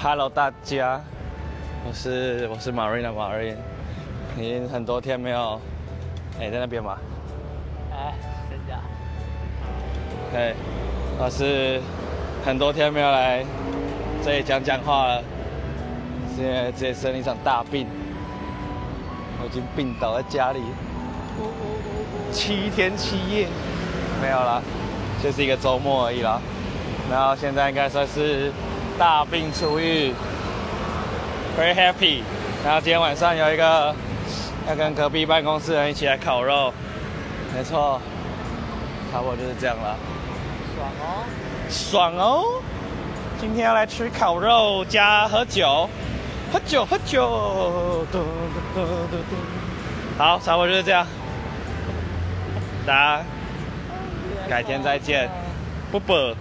Hello，大家，我是我是 Marina Marin，已经很多天没有，哎，在那边吗？哎，真的。哎，我是很多天没有来这里讲讲话了，现在直接生了一场大病，我已经病倒在家里，七天七夜，没有啦，就是一个周末而已啦。然后现在应该算是大病初愈，very happy。然后今天晚上有一个要跟隔壁办公室人一起来烤肉，没错，差不多就是这样了。爽哦！爽哦！今天要来吃烤肉加喝酒，喝酒喝酒。嘟嘟嘟嘟嘟好，差不多就是这样，大家改天再见，不不。